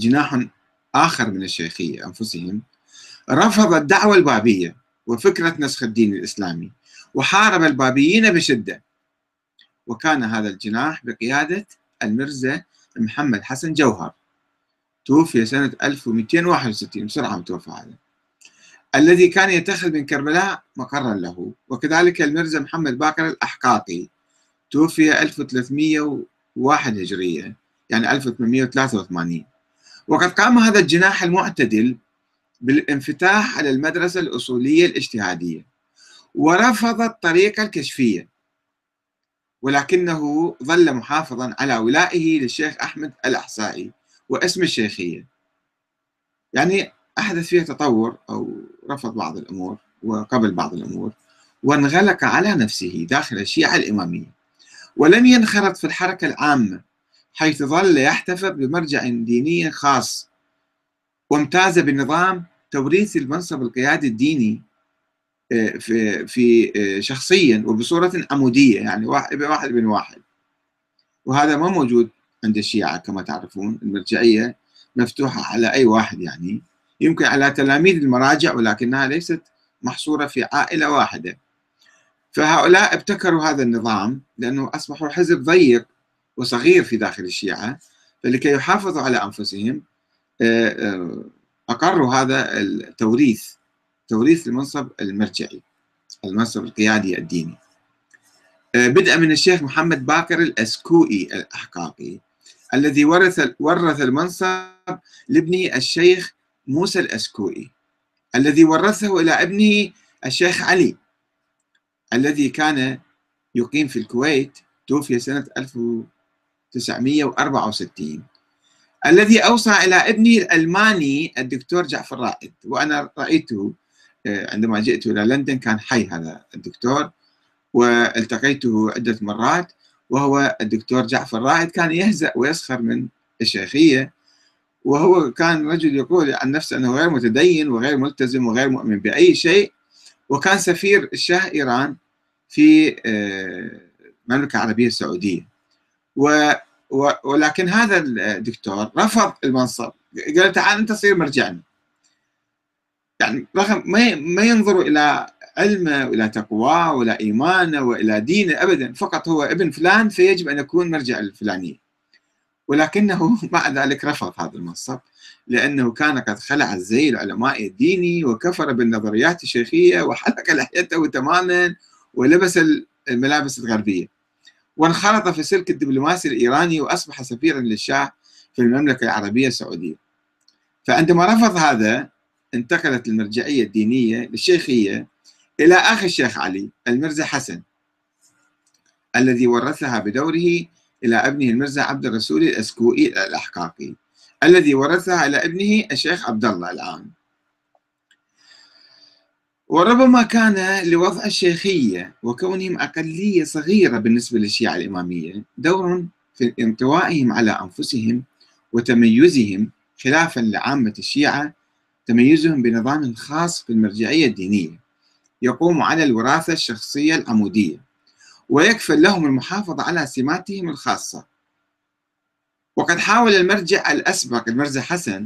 جناح آخر من الشيخية أنفسهم رفض الدعوة البابية وفكرة نسخ الدين الإسلامي وحارب البابيين بشدة. وكان هذا الجناح بقيادة المرزا محمد حسن جوهر. توفي سنة 1261 بسرعة متوفى هذا. الذي كان يتخذ من كربلاء مقرا له. وكذلك المرزا محمد باكر الأحقاقي. توفي 1301 هجرية يعني 1883 وقد قام هذا الجناح المعتدل بالانفتاح على المدرسة الأصولية الاجتهادية ورفض الطريقة الكشفية ولكنه ظل محافظا على ولائه للشيخ أحمد الأحسائي واسم الشيخية. يعني أحدث فيها تطور أو رفض بعض الأمور وقبل بعض الأمور وانغلق على نفسه داخل الشيعة الإمامية ولم ينخرط في الحركة العامة حيث ظل يحتفظ بمرجع ديني خاص وامتاز بنظام توريث المنصب القيادي الديني آه، في في آه، شخصيا وبصورة عمودية يعني واحد واحد بن واحد. وهذا ما موجود عند الشيعة كما تعرفون المرجعية مفتوحة على أي واحد يعني. يمكن على تلاميذ المراجع ولكنها ليست محصورة في عائلة واحدة. فهؤلاء ابتكروا هذا النظام لأنه أصبحوا حزب ضيق وصغير في داخل الشيعة فلكي يحافظوا على أنفسهم آه، آه، أقروا هذا التوريث توريث المنصب المرجعي المنصب القيادي الديني. آه، بدءا من الشيخ محمد باكر الأسكوئي الأحقاقي الذي ورث ورث المنصب لابنه الشيخ موسى الأسكوئي الذي ورثه إلى ابنه الشيخ علي الذي كان يقيم في الكويت توفي سنة 1964 الذي أوصى إلى ابنه الألماني الدكتور جعفر رائد وأنا رأيته آه، عندما جئت إلى لندن كان حي هذا الدكتور والتقيته عدة مرات وهو الدكتور جعفر رائد. كان يهزأ ويسخر من الشيخية وهو كان رجل يقول عن نفسه أنه غير متدين وغير ملتزم وغير مؤمن بأي شيء وكان سفير الشاه إيران في آه، المملكة العربية السعودية. و ولكن هذا الدكتور رفض المنصب. قال تعال أنت صير مرجعنا. يعني رغم ما ما ينظر إلى علمه وإلى تقواه وإلى إيمانه وإلى دينه ابدا. فقط هو ابن فلان فيجب أن يكون مرجع الفلانية. ولكنه مع ذلك رفض هذا المنصب لأنه كان قد خلع الزي العلماء الديني وكفر بالنظريات الشيخية وحلق لحيته تماما ولبس الملابس الغربية. وانخرط في السلك الدبلوماسي الإيراني وأصبح سفيرا للشاه في المملكة العربية السعودية. فعندما رفض هذا انتقلت المرجعية الدينية للشيخية إلى أخي الشيخ علي المرزا حسن الذي ورثها بدوره إلى ابنه المرزا عبد الرسول الأسكوئي الأحقاقي الذي ورثها إلى ابنه الشيخ عبد الله الآن وربما كان لوضع الشيخية وكونهم أقلية صغيرة بالنسبة للشيعة الإمامية دور في انطوائهم على أنفسهم وتميزهم خلافا لعامة الشيعة تميزهم بنظام خاص في المرجعية الدينية يقوم على الوراثة الشخصية العمودية ويكفل لهم المحافظة على سماتهم الخاصة. وقد حاول المرجع الأسبق المرزا حسن